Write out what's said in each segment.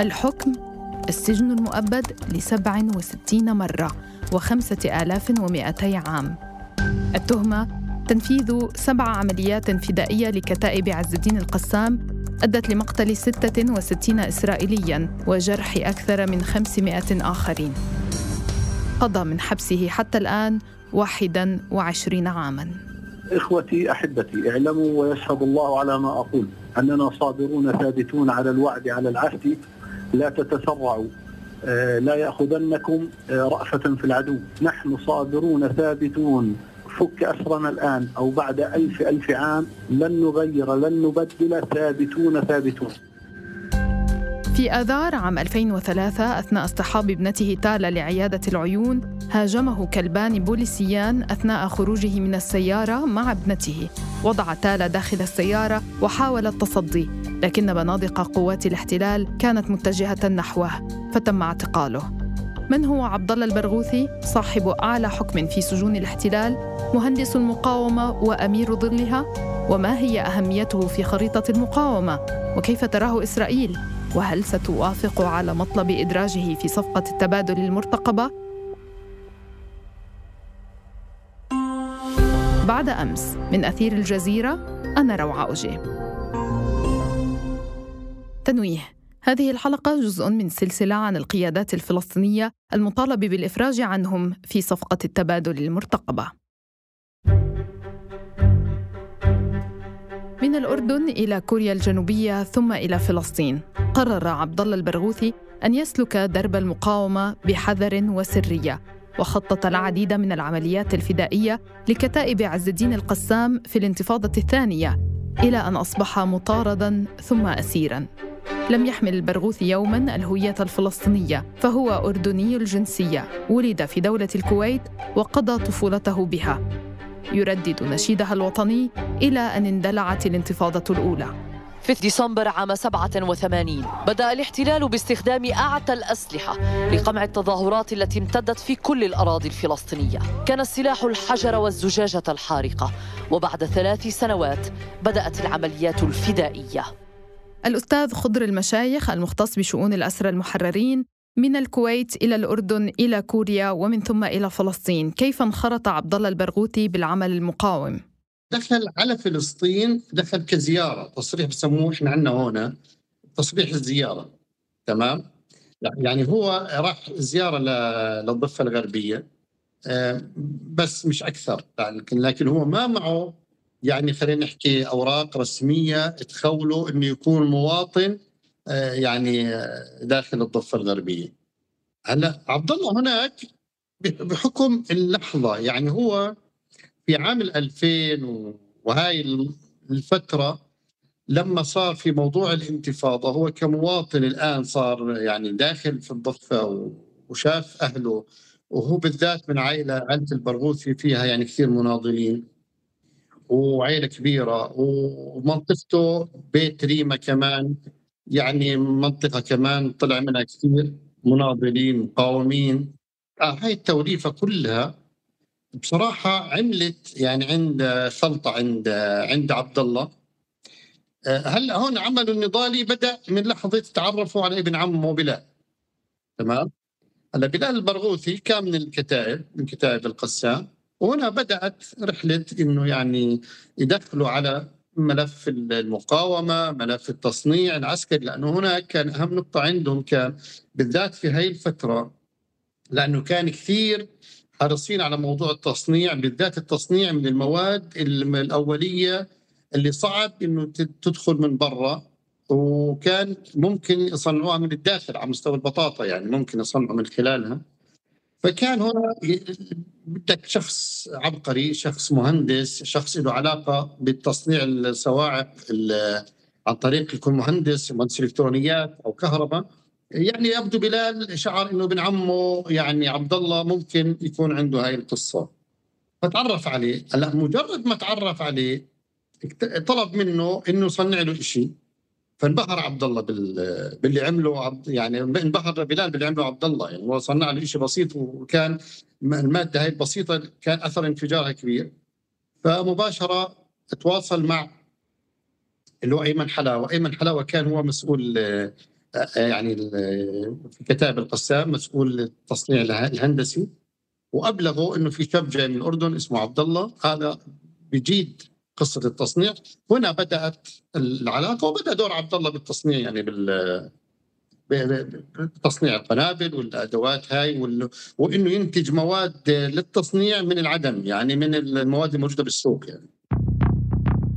الحكم السجن المؤبد لسبع وستين مرة وخمسة آلاف ومئتي عام. التهمة تنفيذ سبع عمليات فدائية لكتائب عز الدين القسام أدت لمقتل 66 إسرائيلياً وجرح أكثر من 500 آخرين. قضى من حبسه حتى الآن 21 عاماً. إخوتي أحبتي اعلموا ويشهد الله على ما أقول أننا صابرون ثابتون على الوعد على العهد لا تتسرعوا. آه، لا يأخذنكم آه، رأفة في العدو. نحن صابرون ثابتون. فك أسرنا الآن أو بعد ألف ألف عام لن نغير لن نبدل. ثابتون ثابتون. في آذار عام 2003 أثناء اصطحاب ابنته تالا لعيادة العيون هاجمه كلبان بوليسيان أثناء خروجه من السيارة مع ابنته. وضع تالا داخل السيارة وحاول التصدي لكن بنادق قوات الاحتلال كانت متجهة نحوه فتم اعتقاله. من هو عبد الله البرغوثي؟ صاحب أعلى حكم في سجون الاحتلال مهندس المقاومة وأمير ظلها؟ وما هي أهميته في خريطة المقاومة؟ وكيف تراه إسرائيل؟ وهل ستوافق على مطلب إدراجه في صفقة التبادل المرتقبة؟ بعد أمس من أثير الجزيرة أنا روعة أوجي تنويه. هذه الحلقة جزء من سلسلة عن القيادات الفلسطينية المطالب بالإفراج عنهم في صفقة التبادل المرتقبة. من الأردن إلى كوريا الجنوبية ثم إلى فلسطين. قرر عبد الله البرغوثي أن يسلك درب المقاومة بحذر وسرية وخطط العديد من العمليات الفدائية لكتائب عز الدين القسام في الانتفاضة الثانية إلى أن أصبح مطاردا ثم أسيرا. لم يحمل البرغوثي يوما الهوية الفلسطينية فهو أردني الجنسية ولد في دولة الكويت وقضى طفولته بها. يردد نشيدها الوطني إلى أن اندلعت الانتفاضة الأولى. في ديسمبر عام 87 بدأ الاحتلال باستخدام أعتى الأسلحة لقمع التظاهرات التي امتدت في كل الأراضي الفلسطينية. كان السلاح الحجر والزجاجة الحارقة وبعد ثلاث سنوات بدأت العمليات الفدائية. الأستاذ خضر المشايخ المختص بشؤون الأسرى المحررين من الكويت إلى الأردن إلى كوريا ومن ثم إلى فلسطين. كيف انخرط عبد الله البرغوثي بالعمل المقاوم؟ دخل على فلسطين دخل كزيارة. تصريح بسموه إحنا عندنا هنا تصريح الزيارة. تمام؟ يعني هو راح زيارة للضفة الغربية. آه، بس مش أكثر. لكن لكن هو ما معه يعني خلينا نحكي أوراق رسمية تخوله أنه يكون مواطن يعني آه، داخل الضفة الغربية. هلا عبد الله هناك بحكم اللحظة يعني هو في عام 2000 وهاي الفترة لما صار في موضوع الانتفاضة هو كمواطن الآن صار يعني داخل في الضفة وشاف أهله وهو بالذات من عائلة عائلة البرغوثي فيها يعني كثير مناضلين وعائلة كبيرة ومنطقته بيت ريما كمان يعني منطقة كمان طلع منها كثير مناضلين مقاومين. آه هاي التوليفة كلها بصراحة عملت يعني عند خلطه عند عند عبد الله آه هلا هون عمل النضالي بدأ من لحظة تعرفوا على ابن عمه بلال. تمام؟ هلا بلال البرغوثي كان من الكتائب من كتائب القسام وهنا بدأت رحلة إنه يعني يدخلوا على ملف المقاومة ملف التصنيع العسكري لأنه هناك كان أهم نقطة عندهم كان بالذات في هاي الفترة لأنه كان كثير حريصين على موضوع التصنيع بالذات التصنيع من المواد الأولية اللي صعب أنه تدخل من برا وكان ممكن يصنعوها من الداخل على مستوى البطاطا يعني ممكن يصنعوا من خلالها. فكان هنا بدك شخص عبقري شخص مهندس شخص له علاقة بتصنيع الصواعق عن طريق يكون مهندس مهندس إلكترونيات أو كهرباء. يعني يبدو بلال شعر إنه ابن عمه يعني عبد الله ممكن يكون عنده هاي القصة. فتعرف عليه. هلأ مجرد ما تعرف عليه طلب منه إنه يصنع له شيء فانبهر عبد الله باللي عمله عبد يعني انبهر بلال باللي عمله عبد الله يعني هو صنع له شيء بسيط وكان المادة هاي البسيطة كان أثر انفجارها كبير. فمباشرة تواصل مع اللي هو أيمن حلاوة، أيمن حلاوة كان هو مسؤول يعني في كتاب القسام مسؤول التصنيع الهندسي. وابلغوا إنه في شاب جاي من الأردن اسمه عبد الله هذا بيجيد قصة التصنيع. هنا بدأت العلاقة وبدأ دور عبد الله بالتصنيع يعني بال تصنيع القنابل والأدوات هاي وإنه ينتج مواد للتصنيع من العدم يعني من المواد الموجودة بالسوق يعني.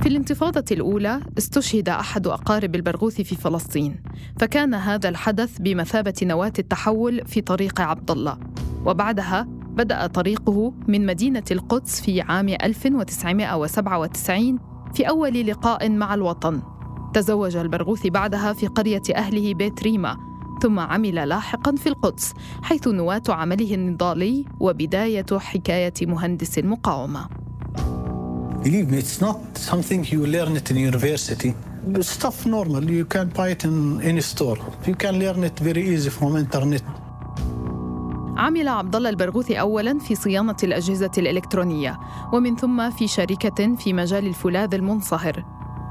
في الانتفاضة الأولى استشهد أحد أقارب البرغوثي في فلسطين، فكان هذا الحدث بمثابة نواة التحول في طريق عبد الله، وبعدها بدأ طريقه من مدينة القدس في عام 1997 في أول لقاء مع الوطن. تزوج البرغوثي بعدها في قرية أهله بيت ريما، ثم عمل لاحقا في القدس حيث نواة عمله النضالي وبداية حكاية مهندس المقاومة. Believe me, it's not something you learn it in university. Stuff normal. You can buy it in any store. You can learn it very easy from internet. عمل عبد الله البرغوثي اولا في صيانة الأجهزة الإلكترونية ومن ثم في شركة في مجال الفولاذ المنصهر.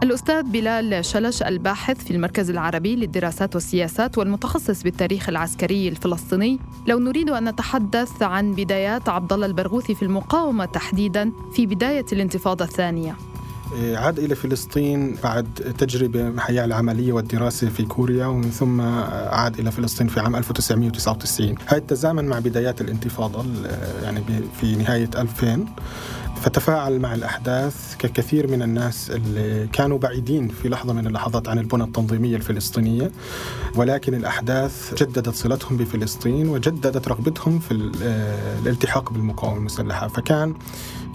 الأستاذ بلال شلش الباحث في المركز العربي للدراسات والسياسات والمتخصص بالتاريخ العسكري الفلسطيني. لو نريد أن نتحدث عن بدايات عبد الله البرغوثي في المقاومة تحديدا في بداية الانتفاضة الثانية. عاد إلى فلسطين بعد تجربة محياه العملية والدراسة في كوريا ومن ثم عاد إلى فلسطين في عام 1999 هاي تزامن مع بدايات الانتفاضة يعني في نهاية 2000 فتفاعل مع الأحداث ككثير من الناس اللي كانوا بعيدين في لحظة من اللحظات عن البنى التنظيمية الفلسطينية. ولكن الأحداث جددت صلتهم بفلسطين وجددت رغبتهم في الالتحاق بالمقاومة المسلحة. فكان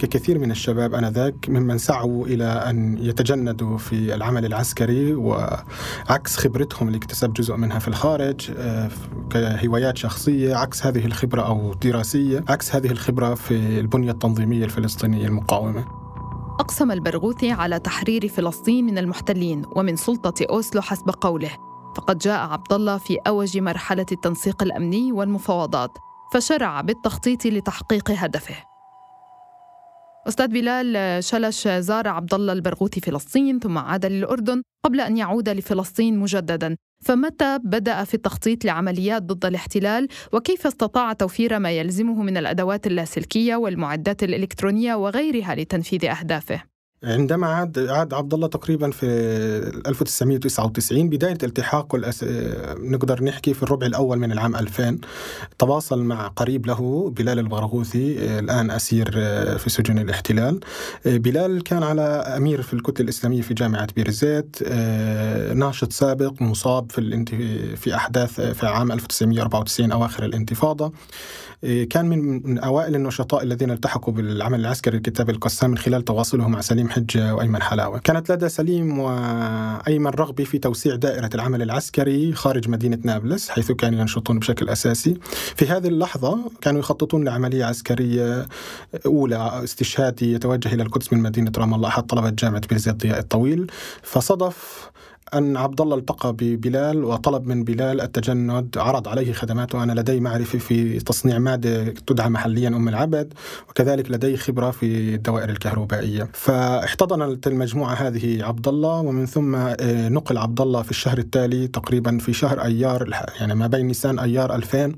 ككثير من الشباب آنذاك ممن سعوا إلى أن يتجندوا في العمل العسكري وعكس خبرتهم اللي اكتسب جزء منها في الخارج آه، كهوايات شخصية عكس هذه الخبرة أو دراسية عكس هذه الخبرة في البنية التنظيمية الفلسطينية المقاومة. أقسم البرغوثي على تحرير فلسطين من المحتلين ومن سلطة أوسلو حسب قوله. فقد جاء عبد الله في أوج مرحلة التنسيق الأمني والمفاوضات فشرع بالتخطيط لتحقيق هدفه. أستاذ بلال شلش زار عبد الله البرغوثي فلسطين ثم عاد للأردن قبل أن يعود لفلسطين مجددا. فمتى بدأ في التخطيط لعمليات ضد الاحتلال؟ وكيف استطاع توفير ما يلزمه من الأدوات اللاسلكية والمعدات الإلكترونية وغيرها لتنفيذ أهدافه؟ عندما عاد عاد عبد الله تقريبا في 1999 بداية التحاقه الأس... نقدر نحكي في الربع الأول من العام 2000 تواصل مع قريب له بلال البرغوثي الآن أسير في سجن الاحتلال. بلال كان على أمير في الكتله الإسلامية في جامعة بيرزيت ناشط سابق مصاب في الانت... في أحداث في عام 1994 أواخر الانتفاضة. كان من أوائل النشطاء الذين التحقوا بالعمل العسكري الكتاب القسام من خلال تواصله مع سليم حجه وأيمن حلاوة. كانت لدى سليم وأيمن رغبه في توسيع دائرة العمل العسكري خارج مدينة نابلس حيث كانوا ينشطون بشكل أساسي. في هذه اللحظة كانوا يخططون لعملية عسكرية أولى استشهادي يتوجه إلى القدس من مدينة رام الله أحد طلبة جامعة بيرزيت ضياء الطويل فصدف أن عبد الله التقى ببلال وطلب من بلال التجند عرض عليه خدماته. أنا لدي معرفة في تصنيع مادة تدعى محليا أم العبد وكذلك لدي خبرة في الدوائر الكهربائية. فاحتضنت المجموعة هذه عبد الله ومن ثم آه، نقل عبد الله في الشهر التالي تقريبا في شهر أيار يعني ما بين نيسان أيار 2000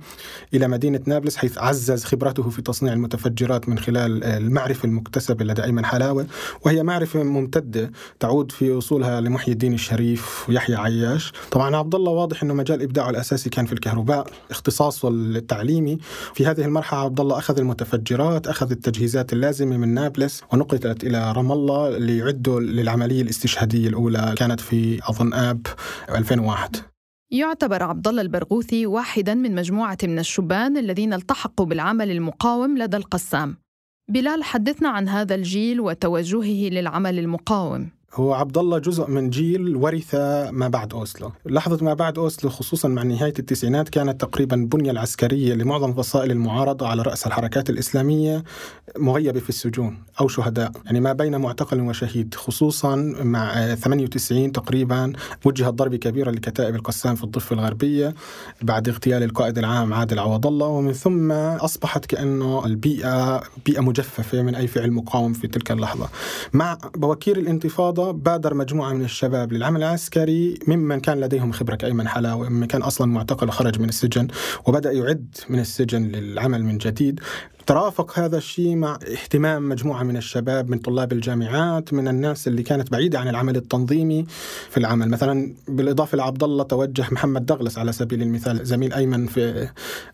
إلى مدينة نابلس حيث عزز خبرته في تصنيع المتفجرات من خلال المعرفة المكتسبة لدى أيمن حلاوة. وهي معرفة ممتدة تعود في أصولها لمحي الدين الشريف ويحيى عياش. طبعا عبد الله واضح إنه مجال إبداعه الأساسي كان في الكهرباء اختصاصه التعليمي. في هذه المرحلة عبد الله أخذ المتفجرات أخذ التجهيزات اللازمة من نابلس ونقلت إلى رام الله ليعدوا للعملية الاستشهادية الأولى كانت في أظن آب 2001 يعتبر عبد الله البرغوثي واحدا من مجموعة من الشبان الذين التحقوا بالعمل المقاوم لدى القسام. بلال حدثنا عن هذا الجيل وتوجهه للعمل المقاوم. هو عبد الله جزء من جيل ورث ما بعد أوسلو، لحظة ما بعد أوسلو خصوصا مع نهاية التسعينات كانت تقريبا البنية العسكرية لمعظم فصائل المعارضة على رأس الحركات الإسلامية مغيبة في السجون أو شهداء، يعني ما بين معتقل وشهيد خصوصا مع 98 تقريبا وجهت ضربة كبيرة لكتائب القسام في الضفة الغربية بعد اغتيال القائد العام عادل عوض الله. ومن ثم أصبحت كأنه البيئة بيئة مجففة من أي فعل مقاوم في تلك اللحظة. مع بوكير الانتفاضة بادر مجموعة من الشباب للعمل العسكري ممن كان لديهم خبرة كأيمن حلاوة ممن كان أصلا معتقل وخرج من السجن وبدأ يعد من السجن للعمل من جديد. ترافق هذا الشيء مع اهتمام مجموعة من الشباب من طلاب الجامعات من الناس اللي كانت بعيدة عن العمل التنظيمي في العمل. مثلا بالإضافة لعبد الله توجه محمد دغلس على سبيل المثال زميل أيمن في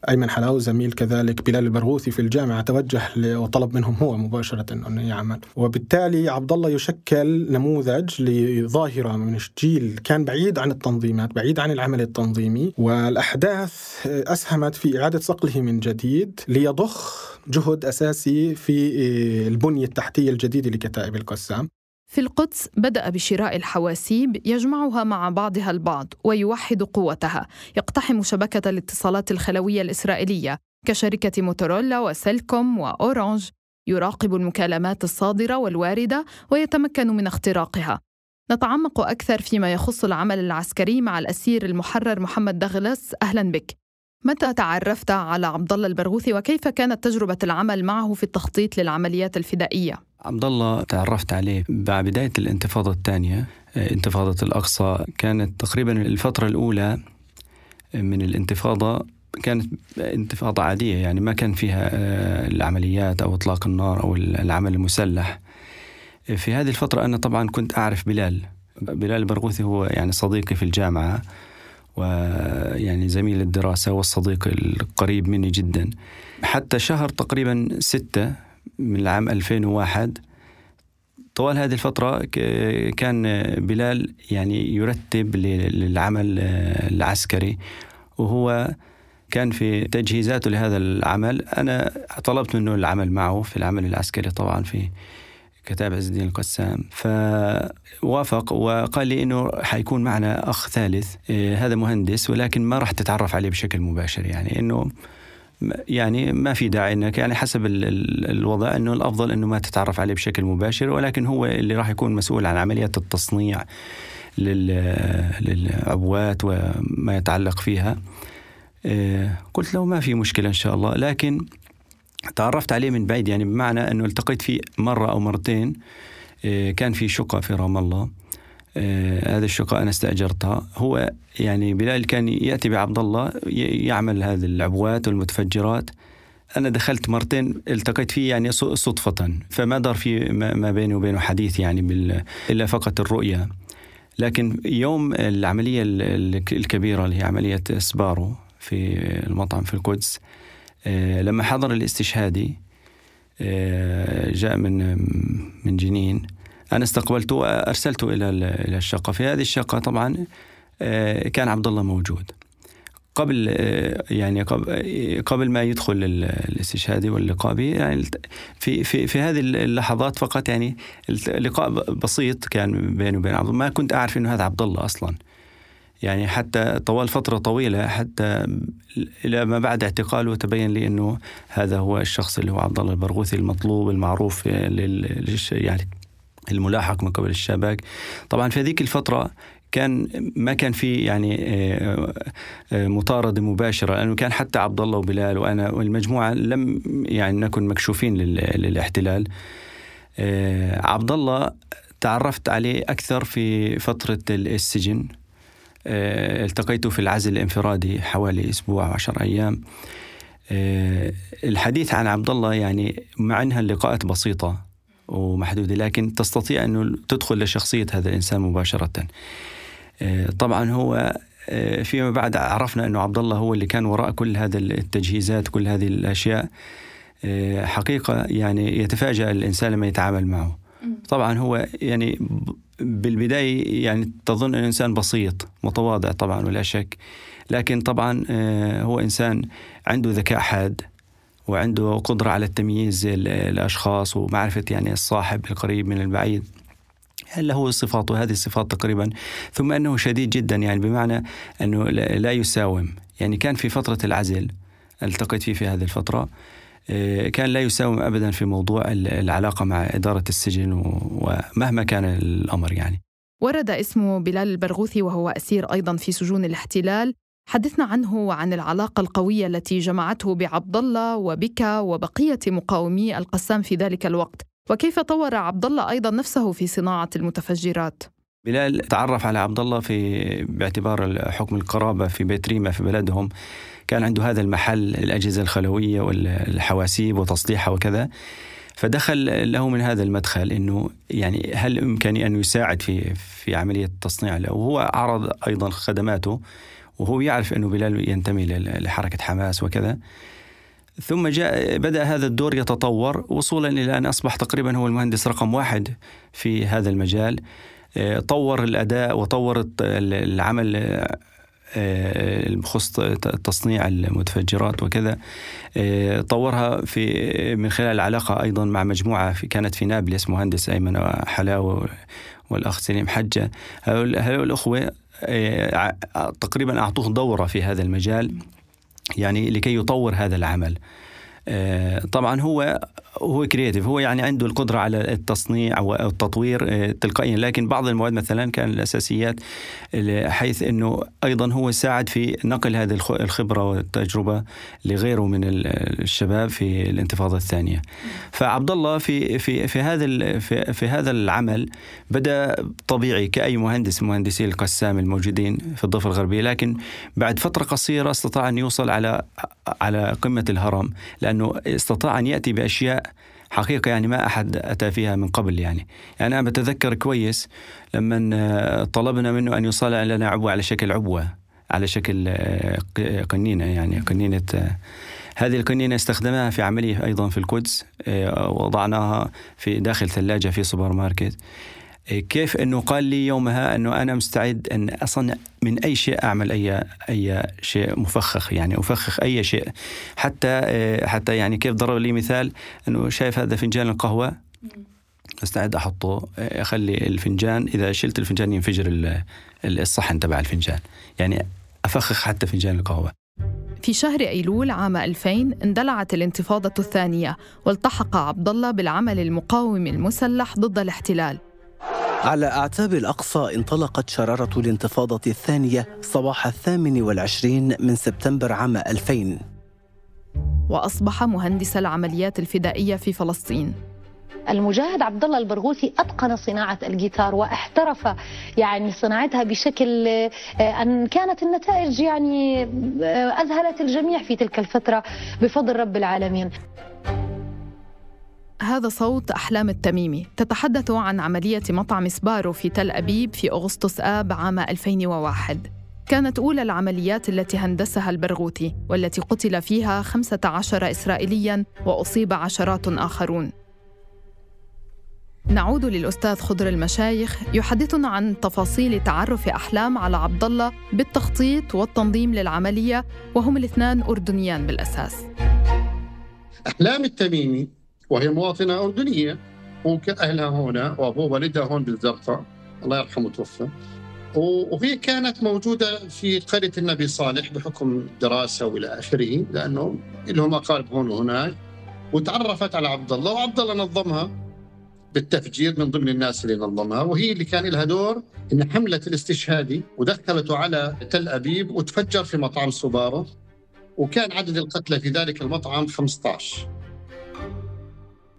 أيمن حلاوي زميل كذلك بلال البرغوثي في الجامعة توجه وطلب منهم هو مباشرة أنه يعمل. وبالتالي عبد الله يشكل نموذج لظاهرة من جيل كان بعيد عن التنظيمات بعيد عن العمل التنظيمي والأحداث أسهمت في إعادة صقله من جديد ليضخ جهد أساسي في آه، البنية التحتية الجديدة لكتائب القسام في القدس بدأ بشراء الحواسيب يجمعها مع بعضها البعض ويوحد قوتها. يقتحم شبكة الاتصالات الخلوية الإسرائيلية كشركة موتورولا وسيلكوم وأورانج. يراقب المكالمات الصادرة والواردة ويتمكن من اختراقها. نتعمق أكثر فيما يخص العمل العسكري مع الأسير المحرر محمد دغلس أهلا بك. متى تعرفت على عبد الله البرغوثي وكيف كانت تجربة العمل معه في التخطيط للعمليات الفدائية؟ عبد الله تعرفت عليه بعد بداية الانتفاضة الثانية. آه، انتفاضة الأقصى كانت تقريبا الفترة الأولى من الانتفاضة. كانت انتفاضة عادية يعني ما كان فيها آه، العمليات أو إطلاق النار أو العمل المسلح. في هذه الفترة أنا طبعا كنت أعرف بلال. بلال البرغوثي هو يعني صديقي في الجامعة. ويعني زميل الدراسة والصديق القريب مني جدا. حتى شهر تقريبا ستة من العام 2001 طوال هذه الفترة كان بلال يعني يرتب للعمل العسكري وهو كان في تجهيزاته لهذا العمل. أنا طلبت منه العمل معه في العمل العسكري طبعا في كتاب عز الدين القسام. فوافق وقال لي إنه حيكون معنا أخ ثالث إيه، هذا مهندس ولكن ما راح تتعرف عليه بشكل مباشر. يعني إنه يعني ما في داعي انك يعني حسب الوضع إنه الأفضل إنه ما تتعرف عليه بشكل مباشر ولكن هو اللي راح يكون مسؤول عن عمليات التصنيع للعبوات وما يتعلق فيها. إيه، قلت له ما في مشكلة إن شاء الله لكن تعرفت عليه من بعيد يعني بمعنى إنه التقيت فيه مرة أو مرتين آه، كان في شقة في رام الله. آه، هذه الشقة أنا استأجرتها. هو يعني بلال كان يأتي بعبد الله يعمل هذه العبوات والمتفجرات. أنا دخلت مرتين التقيت فيه يعني صدفة فما دار في ما بيني وبينه حديث يعني بال... إلا فقط الرؤية لكن يوم العملية الكبيرة اللي هي عملية سبارو في المطعم في القدس لما حضر الاستشهادي آه، جاء من من جنين. أنا استقبلته وأرسلته إلى إلى الشقة. في هذه الشقة طبعا آه، كان عبد الله موجود. قبل يعني قبل ما يدخل الاستشهادي واللقاء به يعني في في في هذه اللحظات فقط يعني لقاء بسيط كان بيني وبين عبد الله. ما كنت أعرف إنه هذا عبد الله أصلا. يعني حتى طوال فترة طويلة حتى إلى ما بعد اعتقاله تبين لي أنه هذا هو الشخص اللي هو عبد الله البرغوثي المطلوب المعروف لل يعني الملاحق من قبل الشباك. طبعا في هذيك الفترة كان ما كان في يعني آه، آه، مطاردة مباشرة لأنه كان حتى عبد الله وبلال وأنا والمجموعة لم يعني نكن مكشوفين للاحتلال. آه، عبد الله تعرفت عليه أكثر في فترة السجن. آه، التقيته في العزل الانفرادي حوالي أسبوع وعشر أيام. آه، الحديث عن عبد الله يعني مع انها اللقاءات بسيطة ومحدودة لكن تستطيع انه تدخل لشخصية هذا الإنسان مباشرة. آه، طبعا هو فيما بعد عرفنا أنه عبد الله هو اللي كان وراء كل هذا التجهيزات كل هذه الأشياء. حقيقة يعني يتفاجأ الإنسان لما يتعامل معه. طبعا هو يعني بالبداية يعني تظن أنه إنسان بسيط متواضع طبعا ولا شك. لكن طبعا آه، هو إنسان عنده ذكاء حاد وعنده قدرة على التمييز الأشخاص ومعرفة يعني الصاحب القريب من البعيد. هل له صفات وهذه الصفات تقريبا. ثم أنه شديد جدا يعني بمعنى أنه لا يساوم. يعني كان في فترة العزل ألتقيت فيه في هذه الفترة. كان لا يساوم ابدا في موضوع العلاقة مع إدارة السجن ومهما كان الأمر يعني. ورد اسم بلال البرغوثي وهو أسير أيضا في سجون الاحتلال، حدثنا عنه وعن العلاقة القوية التي جمعته بعبد الله وبك وبقية مقاومي القسام في ذلك الوقت، وكيف طور عبد الله أيضا نفسه في صناعة المتفجرات؟ بلال تعرف على عبد الله في باعتبار حكم القرابة في بيت ريما في بلدهم. كان عنده هذا المحل الأجهزة الخلوية والحواسيب وتصليحها وكذا. فدخل له من هذا المدخل إنه يعني هل بامكانه أن يساعد في في عملية التصنيع؟ له وهو عرض أيضا خدماته وهو يعرف إنه بلال ينتمي لحركة حماس وكذا. ثم جاء بدأ هذا الدور يتطور. وصولا إلى أن أصبح تقريبا هو المهندس رقم واحد في هذا المجال. آه، طور الأداء وطور العمل بخصوص تصنيع المتفجرات وكذا آه، طورها في من خلال العلاقة أيضا مع مجموعة كانت في نابلس مهندس أيمن حلاوة والأخ سليم حجة. هؤلاء الأخوة تقريبا أعطوه دورة في هذا المجال يعني لكي يطور هذا العمل. آه، طبعا هو هو كرياتيف هو يعني عنده القدرة على التصنيع أو التطوير آه، تلقائيا. لكن بعض المواد مثلا كان الأساسيات حيث أنه أيضا هو ساعد في نقل هذه الخبرة والتجربة لغيره من الشباب في الانتفاضة الثانية. فعبد الله في في في هذا في, في هذا العمل بدأ طبيعي كأي مهندس مهندسي القسام الموجودين في الضفة الغربية. لكن بعد فترة قصيرة استطاع أن يوصل على على قمة الهرم لأنه استطاع أن يأتي بأشياء حقيقة يعني ما أحد أتى فيها من قبل يعني. يعني أنا بتذكر كويس لما طلبنا منه أن يصنع لنا عبوة على شكل عبوة على شكل آه، قنينة يعني قنينة آه، هذه القنينة استخدمها في عملية أيضا في القدس آه، وضعناها في داخل ثلاجة في سوبر ماركت. كيف إنه قال لي يومها إنه أنا مستعد إن اصنع من أي شيء أعمل أي أي شيء مفخخ يعني أفخخ أي شيء. حتى حتى يعني كيف ضرب لي مثال إنه شايف هذا فنجان القهوة. مستعد أحطه أخلي الفنجان إذا شلت الفنجان ينفجر الصحن تبع الفنجان. يعني أفخخ حتى فنجان القهوة. في شهر أيلول عام 2000 اندلعت الانتفاضة الثانية والتحق عبد الله بالعمل المقاوم المسلح ضد الاحتلال. على أعتاب الأقصى انطلقت شرارة الانتفاضة الثانية صباح الثامن والعشرين من سبتمبر عام 2000 وأصبح مهندس العمليات الفدائية في فلسطين المجاهد عبد الله البرغوثي أتقن صناعة الجيتار واحترف يعني صناعتها بشكل آه، أن كانت النتائج يعني آه، أذهلت الجميع في تلك الفترة بفضل رب العالمين. هذا صوت أحلام التميمي. تتحدث عن عملية مطعم سبارو في تل أبيب في أغسطس آب عام 2001 كانت أولى العمليات التي هندسها البرغوثي والتي قتل فيها 15 إسرائيلياً وأصيب عشرات آخرون. نعود للأستاذ خضر المشايخ يحدثنا عن تفاصيل تعرف أحلام على عبد الله بالتخطيط والتنظيم للعملية وهم الاثنان أردنيان بالأساس. أحلام التميمي وهي مواطنة أردنية. أهلها هنا وأبوه والدها هون بالزرقاء. الله يرحمه توفى وهي كانت موجودة في قرية النبي صالح بحكم دراسة وإلى آخره لأنه لهم أقارب هون وهناك. وتعرفت على عبد الله وعبد الله نظمها بالتفجير من ضمن الناس اللي نظمها. وهي اللي كان لها دور إن حملت الاستشهادي ودخلته على تل أبيب وتفجر في مطعم سبارو. وكان عدد القتلى في ذلك المطعم 15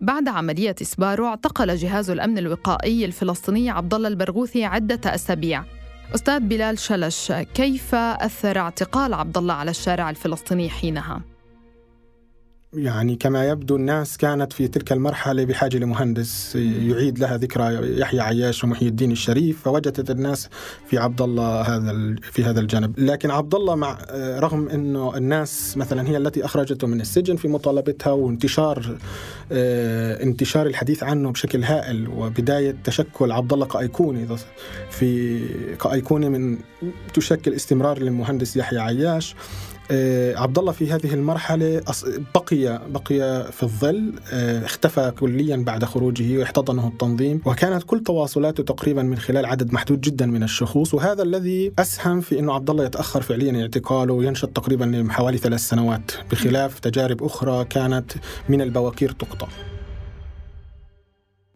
بعد عملية سبارو اعتقل جهاز الأمن الوقائي الفلسطيني عبد الله البرغوثي عدة أسابيع. أستاذ بلال شلش، كيف أثر اعتقال عبد الله على الشارع الفلسطيني حينها؟ يعني كما يبدو الناس كانت في تلك المرحلة بحاجة لمهندس يعيد لها ذكرى يحيى عياش ومحي الدين الشريف فوجدت الناس في عبد الله هذا في هذا الجانب. لكن عبد الله مع رغم إنه الناس مثلا هي التي أخرجته من السجن في مطالبتها وانتشار آه، انتشار الحديث عنه بشكل هائل وبداية تشكل عبد الله كأيقونة في كأيقونة من تشكل استمرار للمهندس يحيى عياش. عبد الله في هذه المرحلة بقي بقي في الظل آه، اختفى كليا بعد خروجه واحتضنه التنظيم وكانت كل تواصلاته تقريبا من خلال عدد محدود جدا من الشخوص وهذا الذي أسهم في أنه عبد الله يتأخر فعليا اعتقاله وينشط تقريبا حوالي ثلاث سنوات بخلاف تجارب أخرى كانت من البواكير تقطع.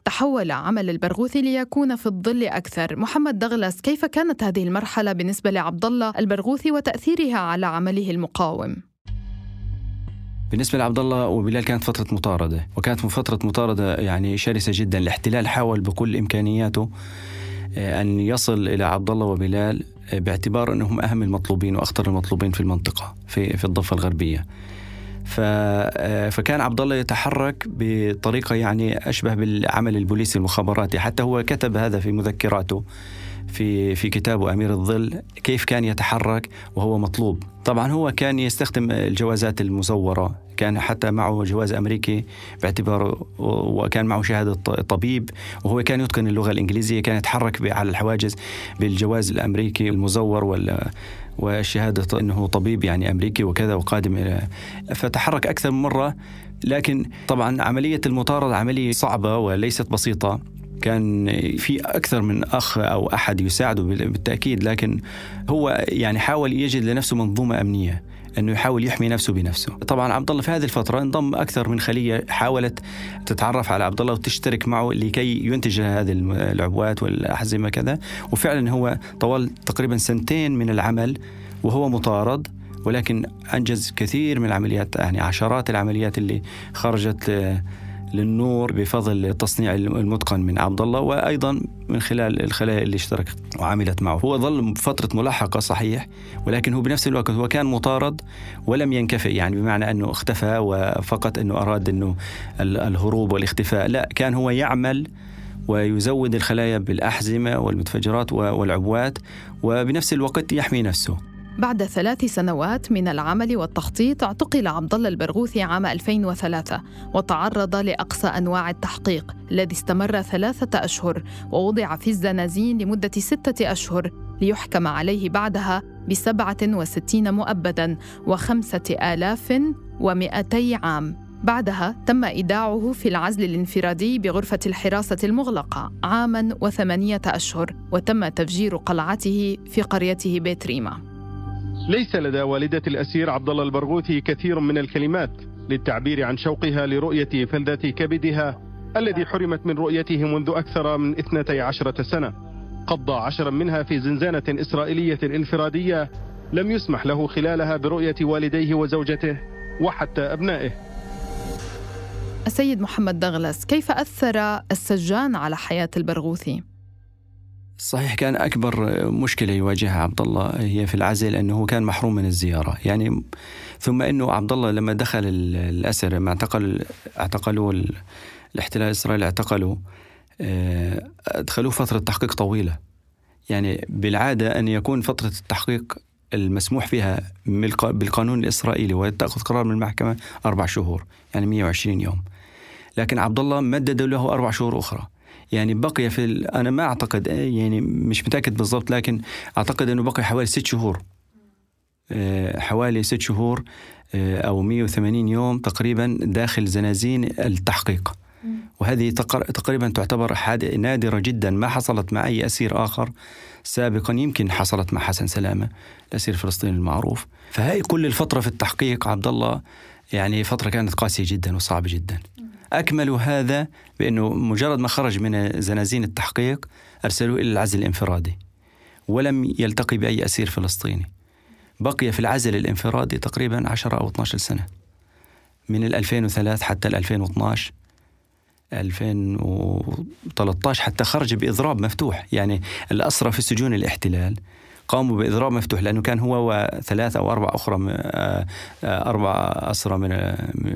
تحول عمل البرغوثي ليكون في الظل أكثر. محمد دغلس كيف كانت هذه المرحلة بالنسبة لعبد الله البرغوثي وتأثيرها على عمله المقاوم؟ بالنسبة لعبد الله وبلال كانت فترة مطاردة وكانت فترة مطاردة يعني شرسة جدا. الاحتلال حاول بكل إمكانياته آه، أن يصل إلى عبد الله وبلال آه، باعتبار أنهم أهم المطلوبين وأخطر المطلوبين في المنطقة في, في الضفة الغربية. فكان عبد الله يتحرك بطريقة يعني أشبه بالعمل البوليسي المخابراتي. حتى هو كتب هذا في مذكراته في في كتابه أمير الظل كيف كان يتحرك وهو مطلوب. طبعا هو كان يستخدم الجوازات المزورة كان حتى معه جواز أمريكي باعتباره وكان معه شهادة طبيب وهو كان يتقن اللغة الإنجليزية كان يتحرك على الحواجز بالجواز الأمريكي المزور ولا وشهادة إنه طبيب يعني أمريكي وكذا وقادم إلى فتحرك أكثر من مرة لكن طبعا عملية المطاردة عملية صعبة وليست بسيطة. كان في أكثر من أخ أو أحد يساعده بالتأكيد لكن هو يعني حاول يجد لنفسه منظومة أمنية. أنه يحاول يحمي نفسه بنفسه. طبعا عبد الله في هذه الفترة انضم أكثر من خلية حاولت تتعرف على عبد الله وتشترك معه لكي ينتج هذه العبوات والاحزمه كذا، وفعلا هو طوال تقريبا سنتين من العمل وهو مطارد ولكن أنجز كثير من العمليات يعني عشرات العمليات اللي خرجت للنور بفضل التصنيع المتقن من عبد الله وأيضا من خلال الخلايا اللي اشتركت وعملت معه. هو ظل فترة ملاحقة صحيح ولكن هو بنفس الوقت هو كان مطارد ولم ينكفئ يعني بمعنى أنه اختفى وفقط أنه أراد أنه الهروب والاختفاء. لا كان هو يعمل ويزود الخلايا بالأحزمة والمتفجرات والعبوات وبنفس الوقت يحمي نفسه. بعد ثلاث سنوات من العمل والتخطيط اعتقل عبد الله البرغوثي عام 2003 وتعرض لأقصى أنواع التحقيق الذي استمر ثلاثة أشهر ووضع في الزنازين لمدة ستة أشهر ليحكم عليه بعدها بسبعة وستين مؤبدا وخمسة آلاف ومئتي عام. بعدها تم إيداعه في العزل الانفرادي بغرفة الحراسة المغلقة عاماً وثمانية أشهر وتم تفجير قلعته في قريته بيت ريما. ليس لدى والدة الأسير عبد الله البرغوثي كثير من الكلمات للتعبير عن شوقها لرؤية فلذة كبدها الذي حرمت من رؤيته منذ أكثر من 12 سنة قضى عشرا منها في زنزانة إسرائيلية انفرادية لم يسمح له خلالها برؤية والديه وزوجته وحتى أبنائه السيد محمد دغلس كيف أثر السجان على حياة البرغوثي؟ صحيح كان أكبر مشكلة يواجهها عبد الله هي في العزل أنه كان محروم من الزيارة. يعني ثم إنه عبد الله لما دخل الأسر لما اعتقل اعتقلوا الاحتلال الاسرائيلي اعتقلوا آه، أدخلوه فترة تحقيق طويلة. يعني بالعادة أن يكون فترة التحقيق المسموح فيها بالقانون الإسرائيلي وتأخذ قرار من المحكمة أربع شهور يعني 120 يوم. لكن عبد الله مددوا له أربع شهور أخرى. يعني بقي في ال... أنا ما أعتقد يعني مش متأكد بالضبط لكن أعتقد إنه بقي حوالي ست شهور. آه، حوالي ست شهور آه، أو 180 يوم تقريبا داخل زنازين التحقيق. وهذه تقريبا تعتبر نادرة جدا ما حصلت مع أي أسير آخر. سابقا يمكن حصلت مع حسن سلامة الأسير الفلسطيني المعروف. فهي كل الفترة في التحقيق عبد الله يعني فترة كانت قاسية جدا وصعبة جدا. أكملوا هذا بأنه مجرد ما خرج من زنازين التحقيق أرسلوه إلى العزل الانفرادي ولم يلتقي بأي أسير فلسطيني. بقي في العزل الانفرادي تقريبا 10 أو 12 سنة من 2003 حتى 2012 2013 حتى خرج بإضراب مفتوح. يعني الأسرى في سجون الاحتلال قاموا بإضراب مفتوح لأنه كان هو وثلاثة أو أربع أخرى آه، آه، أربع أسرى من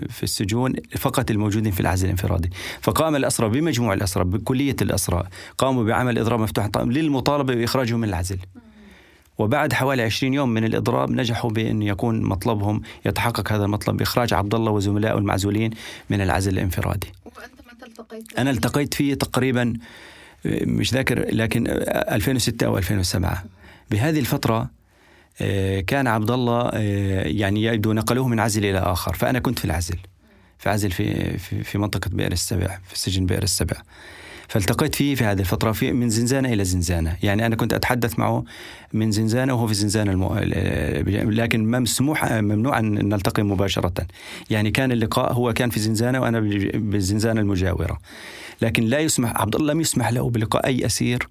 في السجون فقط الموجودين في العزل الانفرادي فقام الأسرى بمجموع الأسرى بكلية الأسرى قاموا بعمل إضراب مفتوح للمطالبة بإخراجهم من العزل وبعد حوالي 20 يوم من الإضراب نجحوا بأن يكون مطلبهم يتحقق هذا المطلب بإخراج عبد الله وزملائه المعزولين من العزل الانفرادي. وأنت متى التقيت؟ أنا التقيت فيه تقريبا مش ذاكر لكن 2006 أو 2007 بهذه الفترة آه، كان عبد الله آه، يعني يبدو نقلوه من عزل إلى آخر. فأنا كنت في العزل في عزل في في, منطقة بئر السبع في سجن بئر السبع. فالتقيت فيه في هذه الفترة في من زنزانة إلى زنزانة. يعني أنا كنت أتحدث معه من زنزانة وهو في زنزانة المو... لكن مسموح ممنوع أن نلتقي مباشرة. يعني كان اللقاء هو كان في زنزانة وأنا بالزنزانة المجاورة. لكن لا يسمح عبد الله لم يسمح له بلقاء أي أسير.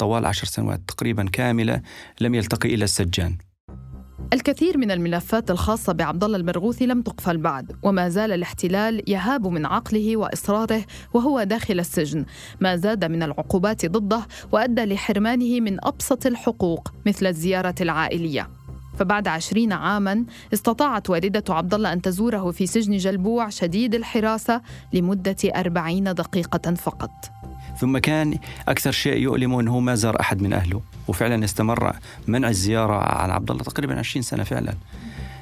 طوال عشر سنوات تقريبا كاملة لم يلتقي إلا السجان. الكثير من الملفات الخاصة بعبد الله البرغوثي لم تقفل بعد، وما زال الاحتلال يهاب من عقله وإصراره وهو داخل السجن، ما زاد من العقوبات ضده وأدى لحرمانه من أبسط الحقوق مثل الزيارة العائلية. فبعد عشرين عاما استطاعت والدة عبد الله أن تزوره في سجن جلبوع شديد الحراسة لمدة أربعين دقيقة فقط. ثم كان أكثر شيء يؤلمه أنه ما زار أحد من أهله وفعلا استمر منع الزيارة عن عبد الله تقريبا 20 سنة فعلا.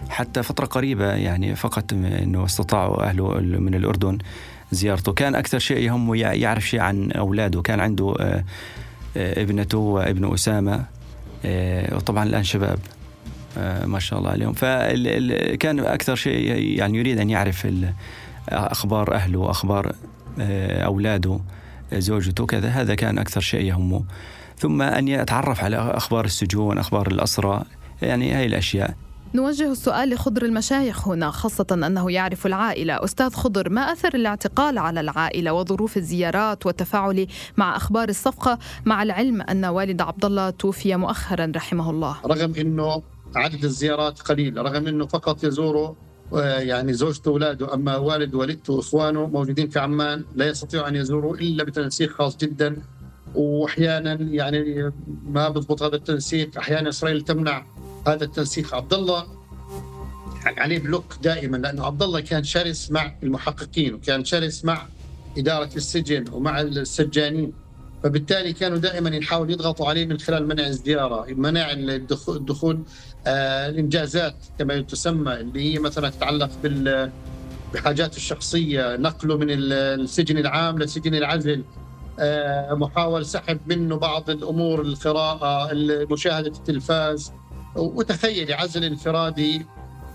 حتى فترة قريبة يعني فقط أنه استطاعوا أهله من الأردن زيارته. كان أكثر شيء يهمه يعرف شيء عن أولاده. كان عنده آه، آه، ابنته وابن أسامة آه، وطبعا الآن شباب ما شاء الله عليهم. فكان أكثر شيء يعني يريد أن يعرف أخبار أهله وأخبار أولاده. زوجته كذا هذا كان أكثر شيء يهمه. ثم أن يتعرف على أخبار السجون أخبار الأسرى يعني هاي الأشياء. نوجه السؤال لخضر المشايخ هنا خاصة أنه يعرف العائلة. أستاذ خضر ما أثر الاعتقال على العائلة وظروف الزيارات والتفاعل مع أخبار الصفقة مع العلم أن والد عبد الله توفي مؤخرا رحمه الله؟ رغم أنه عدد الزيارات قليل رغم أنه فقط يزوره يعني زوجته واولاده أما والد والدته وإخوانه موجودين في عمان لا يستطيعوا أن يزوروا إلا بتنسيق خاص جدا. واحيانا يعني ما بضبط هذا التنسيق أحيانا إسرائيل تمنع هذا التنسيق. عبد الله يعني عليه بلوك دائما لأنه عبد الله كان شرس مع المحققين وكان شرس مع إدارة السجن ومع السجانين. فبالتالي كانوا دائما يحاولوا يضغطوا عليه من خلال منع الزياره، منع الدخول آه الإنجازات كما تسمى اللي هي مثلا تتعلق بال بحاجاته الشخصية، نقله من السجن العام لسجن العزل، آه محاول سحب منه بعض الأمور القراءة، مشاهده التلفاز، وتخيل عزل انفرادي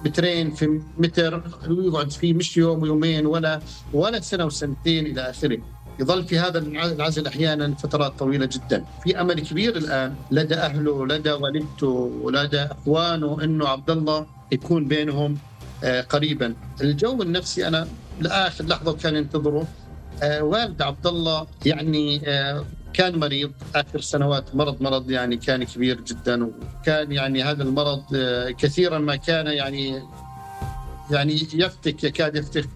مترين في متر ويقعد فيه مش يوم ويومين ولا ولا سنة وسنتين إلى آخره. يظل في هذا العزل أحيانا فترات طويلة جدا. في أمل كبير الآن لدى أهله لدى والدته ولدى إخوانه إنه عبد الله يكون بينهم آه، قريبا. الجو النفسي أنا لآخر لحظة كان ينتظره آه، والد عبد الله يعني آه، كان مريض. آخر سنوات مرض مرض يعني كان كبير جدا وكان يعني هذا المرض كثيرا ما كان يعني يعني يفتك يكاد يفتك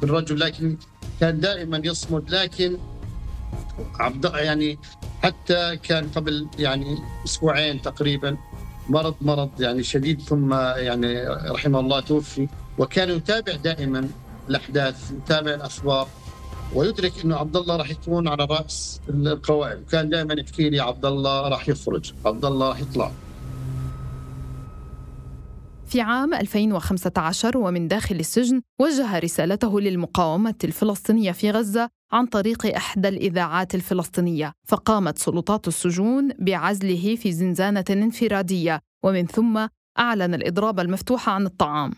بالرجل لكن كان دائما يصمد لكن عبد يعني حتى كان قبل يعني أسبوعين تقريبا مرض مرض يعني شديد ثم يعني رحمه الله توفي. وكان يتابع دائما الأحداث يتابع الأخبار. ويدرك إنه عبد الله راح يكون على رأس القوائم. وكان دائما يحكي لي عبد الله راح يخرج عبد الله راح يطلع. في عام 2015 ومن داخل السجن وجه رسالته للمقاومة الفلسطينية في غزة عن طريق إحدى الإذاعات الفلسطينية فقامت سلطات السجون بعزله في زنزانة انفرادية ومن ثم أعلن الإضراب المفتوح عن الطعام.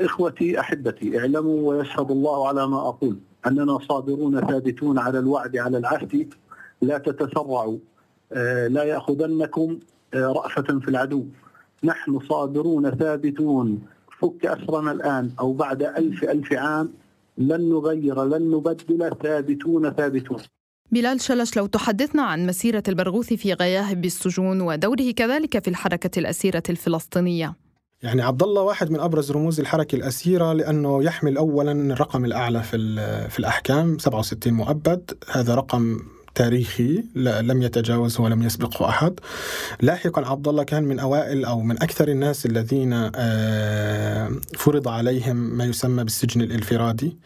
إخوتي أحبتي اعلموا ويشهد الله على ما أقول. أننا صابرون ثابتون على الوعد على العهد. لا تتسرعوا. آه، لا يأخذنكم آه، رأفة في العدو. نحن صابرون ثابتون. فك أسرنا الآن أو بعد ألف ألف عام لن نغير لن نبدل. ثابتون ثابتون. بلال شلش لو تحدثنا عن مسيرة البرغوثي في غياهب السجون ودوره كذلك في الحركة الأسيرة الفلسطينية. يعني عبد الله واحد من أبرز رموز الحركة الأسيرة لأنه يحمل اولا الرقم الأعلى في في الأحكام 67 مؤبد. هذا رقم تاريخي لم يتجاوزه ولم يسبقه أحد. لاحقا عبد الله كان من أوائل أو من أكثر الناس الذين آه، فرض عليهم ما يسمى بالسجن الانفرادي.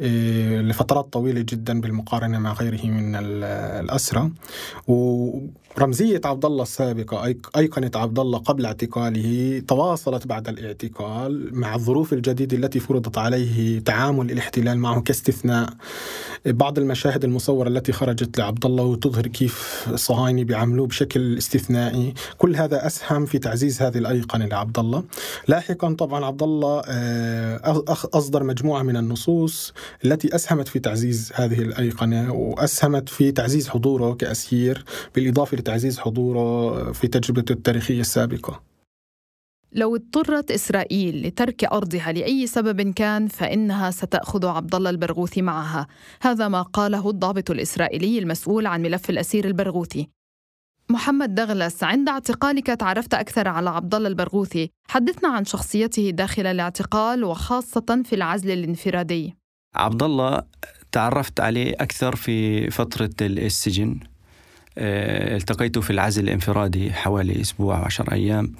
آه، لفترات طويلة جدا بالمقارنة مع غيره من الأسرى ورمزية عبد الله السابقة أيقنة عبد الله قبل اعتقاله تواصلت بعد الاعتقال مع الظروف الجديدة التي فرضت عليه تعامل الاحتلال معه كاستثناء. بعض المشاهد المصورة التي خرجت لعبد الله وتظهر كيف الصهاينة بيعملوه بشكل استثنائي. كل هذا أسهم في تعزيز هذه الأيقنة لعبد الله لاحقا طبعا عبد الله آه، أصدر مجموعة من النصوص التي أسهمت في تعزيز هذه الأيقنة وأسهمت في تعزيز حضوره كأسير بالإضافة لتعزيز حضوره في تجربته التاريخية السابقة. لو اضطرت إسرائيل لترك أرضها لأي سبب كان فإنها ستأخذ عبد الله البرغوثي معها. هذا ما قاله الضابط الإسرائيلي المسؤول عن ملف الأسير البرغوثي. محمد دغلس عند اعتقالك تعرفت أكثر على عبد الله البرغوثي. حدثنا عن شخصيته داخل الاعتقال وخاصة في العزل الانفرادي. عبد الله تعرفت عليه أكثر في فترة السجن. آه، التقيته في العزل الانفرادي حوالي أسبوع وعشر أيام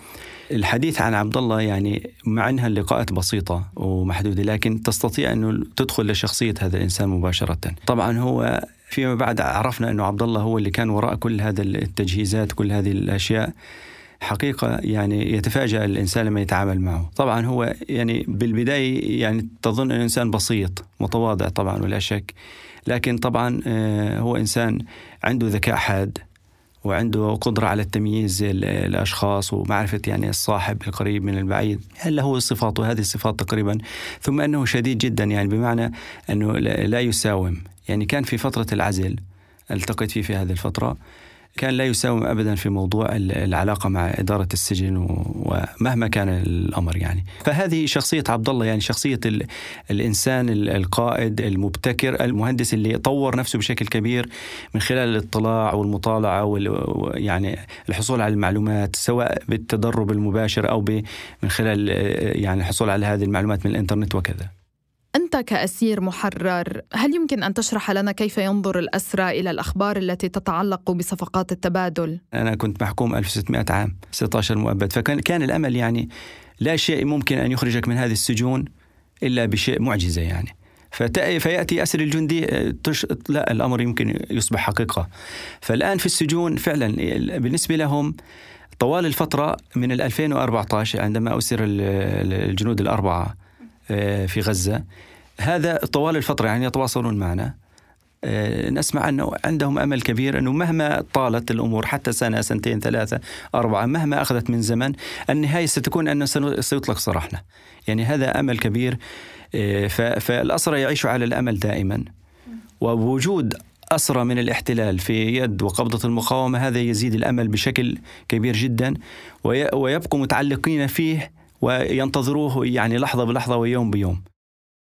الحديث عن عبد الله يعني مع إنها اللقاءات بسيطة ومحدودة لكن تستطيع انه تدخل لشخصية هذا الإنسان مباشرة. طبعا هو فيما بعد عرفنا أنه عبد الله هو اللي كان وراء كل هذا التجهيزات كل هذه الأشياء حقيقة يعني يتفاجأ الإنسان لما يتعامل معه. طبعا هو يعني بالبداية يعني تظن أنه إنسان بسيط متواضع طبعا ولا شك لكن طبعا آه، هو إنسان عنده ذكاء حاد وعنده قدرة على التمييز الأشخاص ومعرفة يعني الصاحب القريب من البعيد. هل له صفات وهذه الصفات تقريبا؟ ثم أنه شديد جدا يعني بمعنى أنه لا يساوم. يعني كان في فترة العزل ألتقيت فيه في هذه الفترة. كان لا يساوم ابدا في موضوع العلاقة مع إدارة السجن ومهما كان الأمر يعني. فهذه شخصية عبد الله يعني شخصية الإنسان القائد المبتكر المهندس اللي طور نفسه بشكل كبير من خلال الاطلاع والمطالعة ويعني الحصول على المعلومات سواء بالتدرب المباشر أو من خلال يعني الحصول على هذه المعلومات من الإنترنت وكذا. أنت كأسير محرر هل يمكن أن تشرح لنا كيف ينظر الأسرى إلى الأخبار التي تتعلق بصفقات التبادل؟ أنا كنت محكوم 1600 عام 16 مؤبد فكان كان الأمل يعني لا شيء ممكن أن يخرجك من هذه السجون إلا بشيء معجزة يعني فيأتي أسر الجندي تش... لا الأمر يمكن يصبح حقيقة فالآن في السجون فعلا بالنسبة لهم طوال الفترة من 2014 عندما أسر الجنود الأربعة آه، في غزة. هذا طوال الفترة يعني يتواصلون معنا. آه، نسمع أنه عندهم أمل كبير أنه مهما طالت الأمور حتى سنة سنتين ثلاثة أربعة مهما أخذت من زمن النهاية ستكون أنه سيطلق سراحنا يعني هذا أمل كبير. آه، فالأسرى يعيشوا على الأمل دائما. ووجود أسرى من الاحتلال في يد وقبضة المقاومة هذا يزيد الأمل بشكل كبير جدا. ويبقوا متعلقين فيه وينتظروه يعني لحظة بلحظة ويوم بيوم.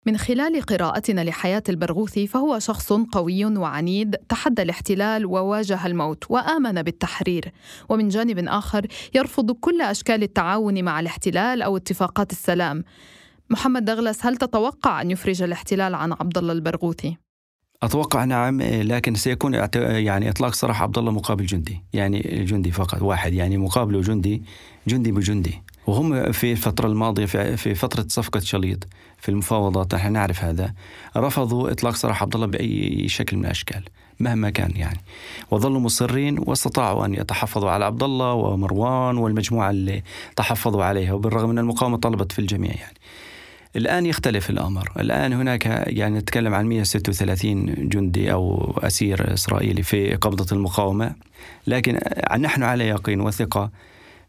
من خلال قراءتنا لحياة البرغوثي فهو شخص قوي وعنيد تحدى الاحتلال وواجه الموت وآمن بالتحرير. ومن جانب آخر يرفض كل أشكال التعاون مع الاحتلال أو اتفاقات السلام. محمد دغلس هل تتوقع أن يفرج الاحتلال عن عبد الله البرغوثي؟ أتوقع نعم لكن سيكون يعني إطلاق سراح عبد الله مقابل جندي يعني جندي فقط واحد يعني مقابله جندي جندي بجندي. وهم في الفترة الماضية في فترة صفقة شليط في المفاوضات نحن نعرف هذا. رفضوا إطلاق سراح عبد الله بأي شكل من الأشكال مهما كان يعني. وظلوا مصرين واستطاعوا أن يتحفظوا على عبد الله ومروان والمجموعة اللي تحفظوا عليها وبالرغم من المقاومة طلبت في الجميع يعني. الآن يختلف الأمر. الآن هناك يعني نتكلم عن 136 جندي أو أسير إسرائيلي في قبضة المقاومة لكن نحن على يقين وثقة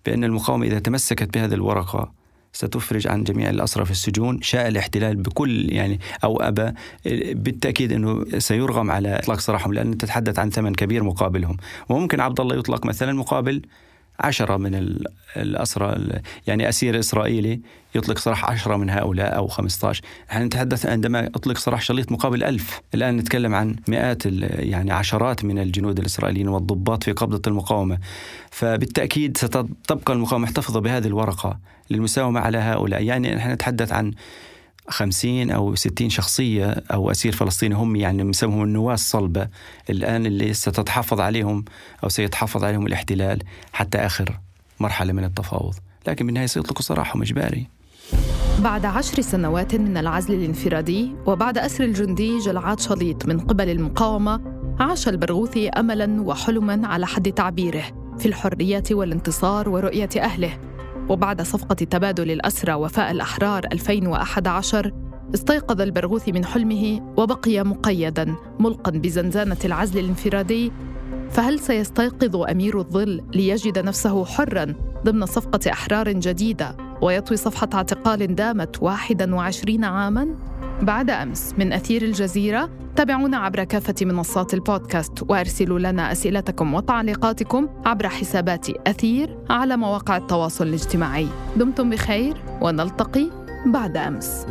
بأن المقاومة إذا تمسكت بهذه الورقة ستفرج عن جميع الأسرى في السجون شاء الاحتلال بكل يعني أو أبى بالتأكيد أنه سيرغم على إطلاق سراحهم لأن تتحدث عن ثمن كبير مقابلهم. وممكن عبد الله يطلق مثلا مقابل عشرة من الأسرى يعني أسير إسرائيلي يطلق سراح عشرة من هؤلاء أو 15 إحنا نتحدث عندما أطلق سراح شليط مقابل ألف؟ الآن نتكلم عن مئات يعني عشرات من الجنود الإسرائيليين والضباط في قبضة المقاومة. فبالتأكيد ستبقى المقاومة محتفظة بهذه الورقة للمساومة على هؤلاء. يعني نحن نتحدث عن خمسين أو ستين شخصية أو أسير فلسطيني هم يعني نسميهم النواة الصلبة الآن اللي ستتحفظ عليهم أو سيتحفظ عليهم الاحتلال حتى آخر مرحلة من التفاوض. لكن بالنهاية سيطلقوا سراحهم إجباري بعد عشر سنوات من العزل الانفرادي وبعد أسر الجندي جلعاد شليط من قبل المقاومة عاش البرغوثي أملا وحلما على حد تعبيره في الحرية والانتصار ورؤية أهله. وبعد صفقة تبادل الأسرى وفاء الأحرار 2011 استيقظ البرغوثي من حلمه وبقي مقيدا ملقا بزنزانة العزل الانفرادي فهل سيستيقظ أمير الظل ليجد نفسه حرا ضمن صفقة أحرار جديدة ويطوي صفحة اعتقال دامت 21 عاماً؟ بعد أمس من أثير الجزيرة تابعونا عبر كافة منصات البودكاست وأرسلوا لنا أسئلتكم وتعليقاتكم عبر حسابات أثير على مواقع التواصل الاجتماعي. دمتم بخير ونلتقي بعد أمس.